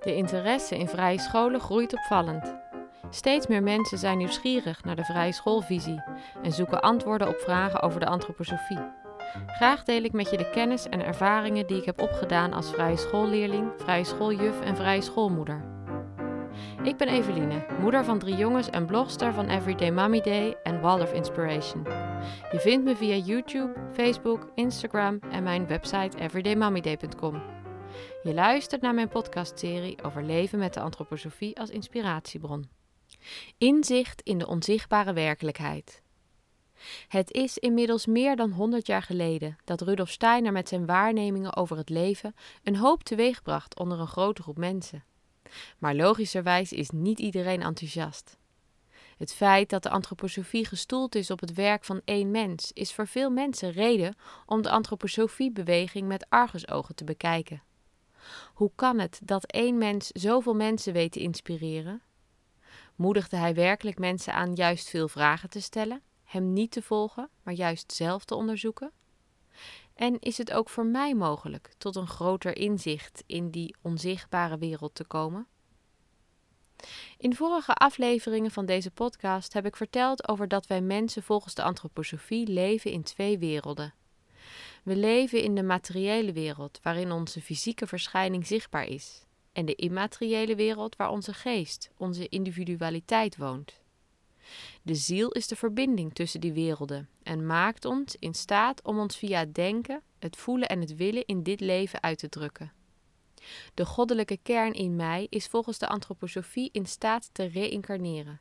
De interesse in vrije scholen groeit opvallend. Steeds meer mensen zijn nieuwsgierig naar de vrije schoolvisie en zoeken antwoorden op vragen over de antroposofie. Graag deel ik met je de kennis en ervaringen die ik heb opgedaan als vrije schoolleerling, vrije schooljuf en vrije schoolmoeder. Ik ben Eveline, moeder van drie jongens en blogster van Everyday Mommy Day en Waldorf Inspiration. Je vindt me via YouTube, Facebook, Instagram en mijn website everydaymommyday.com. Je luistert naar mijn podcastserie over leven met de antroposofie als inspiratiebron. Inzicht in de onzichtbare werkelijkheid. Het is inmiddels meer dan 100 jaar geleden dat Rudolf Steiner met zijn waarnemingen over het leven een hoop teweegbracht onder een grote groep mensen. Maar logischerwijs is niet iedereen enthousiast. Het feit dat de antroposofie gestoeld is op het werk van één mens, is voor veel mensen reden om de antroposofiebeweging met argusogen te bekijken. Hoe kan het dat één mens zoveel mensen weet te inspireren? Moedigde hij werkelijk mensen aan juist veel vragen te stellen, hem niet te volgen, maar juist zelf te onderzoeken? En is het ook voor mij mogelijk tot een groter inzicht in die onzichtbare wereld te komen? In vorige afleveringen van deze podcast heb ik verteld over dat wij mensen volgens de antroposofie leven in twee werelden. We leven in de materiële wereld, waarin onze fysieke verschijning zichtbaar is, en de immateriële wereld waar onze geest, onze individualiteit woont. De ziel is de verbinding tussen die werelden en maakt ons in staat om ons via het denken, het voelen en het willen in dit leven uit te drukken. De goddelijke kern in mij is volgens de antroposofie in staat te reïncarneren.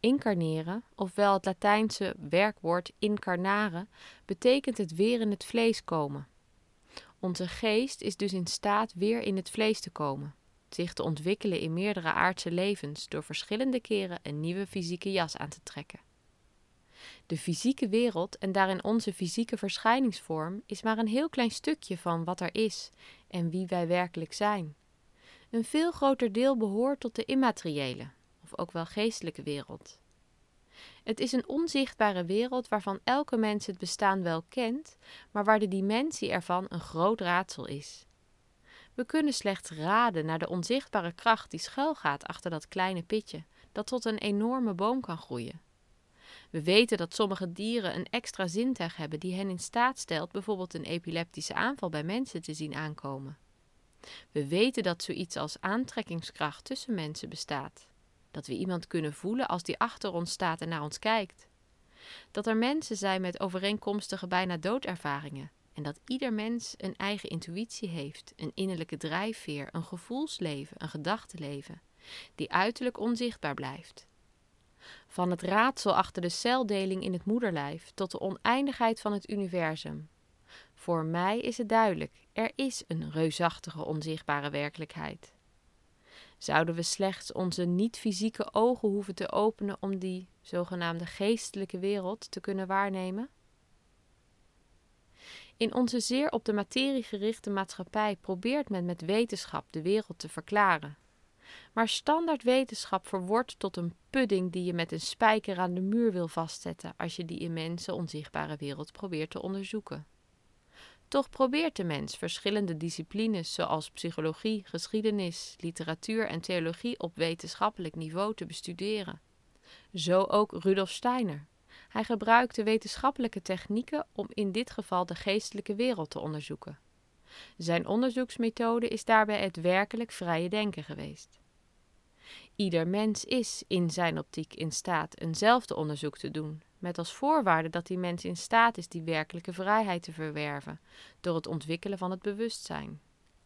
Incarneren, ofwel het Latijnse werkwoord incarnare, betekent het weer in het vlees komen. Onze geest is dus in staat weer in het vlees te komen, zich te ontwikkelen in meerdere aardse levens door verschillende keren een nieuwe fysieke jas aan te trekken. De fysieke wereld en daarin onze fysieke verschijningsvorm is maar een heel klein stukje van wat er is en wie wij werkelijk zijn. Een veel groter deel behoort tot de immateriële, of ook wel geestelijke wereld. Het is een onzichtbare wereld waarvan elke mens het bestaan wel kent, maar waar de dimensie ervan een groot raadsel is. We kunnen slechts raden naar de onzichtbare kracht die schuilgaat achter dat kleine pitje, dat tot een enorme boom kan groeien. We weten dat sommige dieren een extra zintuig hebben die hen in staat stelt bijvoorbeeld een epileptische aanval bij mensen te zien aankomen. We weten dat zoiets als aantrekkingskracht tussen mensen bestaat. Dat we iemand kunnen voelen als die achter ons staat en naar ons kijkt. Dat er mensen zijn met overeenkomstige bijna doodervaringen. En dat ieder mens een eigen intuïtie heeft, een innerlijke drijfveer, een gevoelsleven, een gedachtenleven, die uiterlijk onzichtbaar blijft. Van het raadsel achter de celdeling in het moederlijf tot de oneindigheid van het universum. Voor mij is het duidelijk: er is een reusachtige onzichtbare werkelijkheid. Zouden we slechts onze niet-fysieke ogen hoeven te openen om die zogenaamde geestelijke wereld te kunnen waarnemen? In onze zeer op de materie gerichte maatschappij probeert men met wetenschap de wereld te verklaren. Maar standaard wetenschap verwordt tot een pudding die je met een spijker aan de muur wil vastzetten als je die immense onzichtbare wereld probeert te onderzoeken. Toch probeert de mens verschillende disciplines zoals psychologie, geschiedenis, literatuur en theologie op wetenschappelijk niveau te bestuderen. Zo ook Rudolf Steiner. Hij gebruikte wetenschappelijke technieken om in dit geval de geestelijke wereld te onderzoeken. Zijn onderzoeksmethode is daarbij het werkelijk vrije denken geweest. Ieder mens is in zijn optiek in staat eenzelfde onderzoek te doen, met als voorwaarde dat die mens in staat is die werkelijke vrijheid te verwerven door het ontwikkelen van het bewustzijn.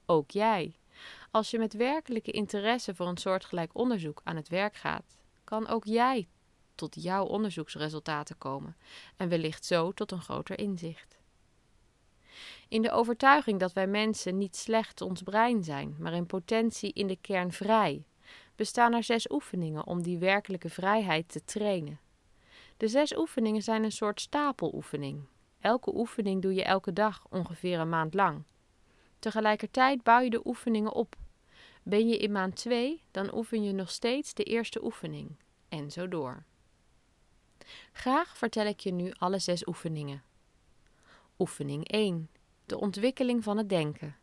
Ook jij. Als je met werkelijke interesse voor een soortgelijk onderzoek aan het werk gaat, kan ook jij tot jouw onderzoeksresultaten komen en wellicht zo tot een groter inzicht. In de overtuiging dat wij mensen niet slecht ons brein zijn, maar in potentie in de kern vrij, bestaan er zes oefeningen om die werkelijke vrijheid te trainen. De zes oefeningen zijn een soort stapeloefening. Elke oefening doe je elke dag ongeveer een maand lang. Tegelijkertijd bouw je de oefeningen op. Ben je in maand 2, dan oefen je nog steeds de eerste oefening. En zo door. Graag vertel ik je nu alle zes oefeningen. Oefening 1. De ontwikkeling van het denken.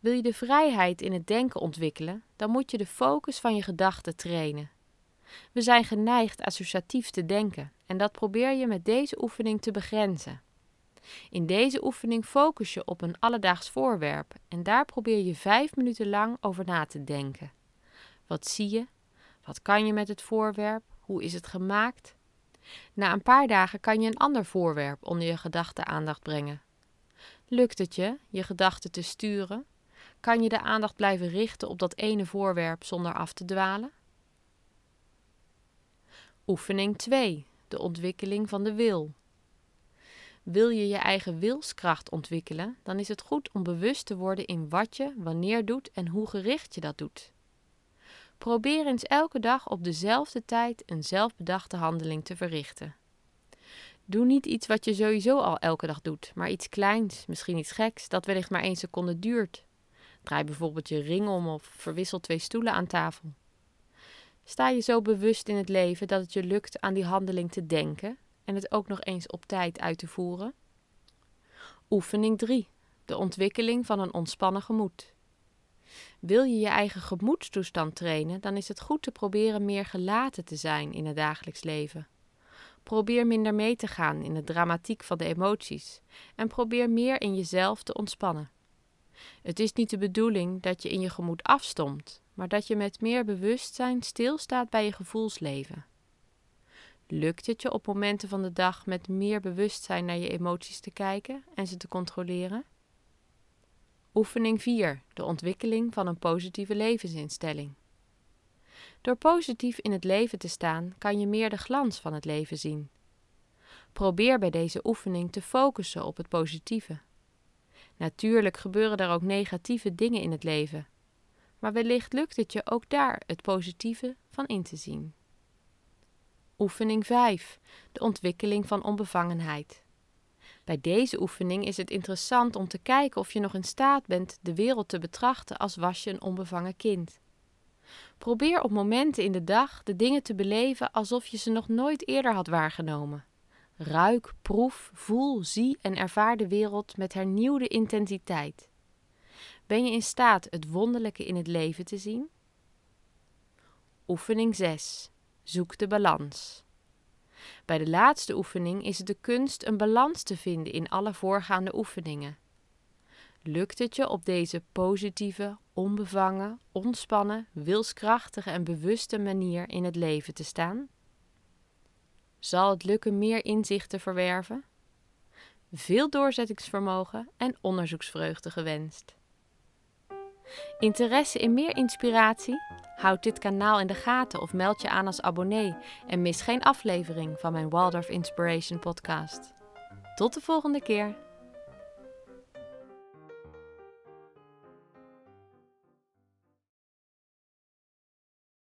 Wil je de vrijheid in het denken ontwikkelen, dan moet je de focus van je gedachten trainen. We zijn geneigd associatief te denken en dat probeer je met deze oefening te begrenzen. In deze oefening focus je op een alledaags voorwerp en daar probeer je vijf minuten lang over na te denken. Wat zie je? Wat kan je met het voorwerp? Hoe is het gemaakt? Na een paar dagen kan je een ander voorwerp onder je gedachte aandacht brengen. Lukt het je je gedachten te sturen? Kan je de aandacht blijven richten op dat ene voorwerp zonder af te dwalen? Oefening 2. De ontwikkeling van de wil. Wil je je eigen wilskracht ontwikkelen, dan is het goed om bewust te worden in wat je wanneer doet en hoe gericht je dat doet. Probeer eens elke dag op dezelfde tijd een zelfbedachte handeling te verrichten. Doe niet iets wat je sowieso al elke dag doet, maar iets kleins, misschien iets geks, dat wellicht maar één seconde duurt. Draai bijvoorbeeld je ring om of verwissel twee stoelen aan tafel. Sta je zo bewust in het leven dat het je lukt aan die handeling te denken en het ook nog eens op tijd uit te voeren? Oefening 3. De ontwikkeling van een ontspannen gemoed. Wil je je eigen gemoedstoestand trainen, dan is het goed te proberen meer gelaten te zijn in het dagelijks leven. Probeer minder mee te gaan in de dramatiek van de emoties en probeer meer in jezelf te ontspannen. Het is niet de bedoeling dat je in je gemoed afstomt, maar dat je met meer bewustzijn stilstaat bij je gevoelsleven. Lukt het je op momenten van de dag met meer bewustzijn naar je emoties te kijken en ze te controleren? Oefening 4. De ontwikkeling van een positieve levensinstelling. Door positief in het leven te staan, kan je meer de glans van het leven zien. Probeer bij deze oefening te focussen op het positieve. Natuurlijk gebeuren er ook negatieve dingen in het leven, maar wellicht lukt het je ook daar het positieve van in te zien. Oefening 5. De ontwikkeling van onbevangenheid. Bij deze oefening is het interessant om te kijken of je nog in staat bent de wereld te betrachten als was je een onbevangen kind. Probeer op momenten in de dag de dingen te beleven alsof je ze nog nooit eerder had waargenomen. Ruik, proef, voel, zie en ervaar de wereld met hernieuwde intensiteit. Ben je in staat het wonderlijke in het leven te zien? Oefening 6. Zoek de balans. Bij de laatste oefening is het de kunst een balans te vinden in alle voorgaande oefeningen. Lukt het je op deze positieve, onbevangen, ontspannen, wilskrachtige en bewuste manier in het leven te staan? Zal het lukken meer inzicht te verwerven? Veel doorzettingsvermogen en onderzoeksvreugde gewenst. Interesse in meer inspiratie? Houd dit kanaal in de gaten of meld je aan als abonnee en mis geen aflevering van mijn Waldorf Inspiration podcast. Tot de volgende keer.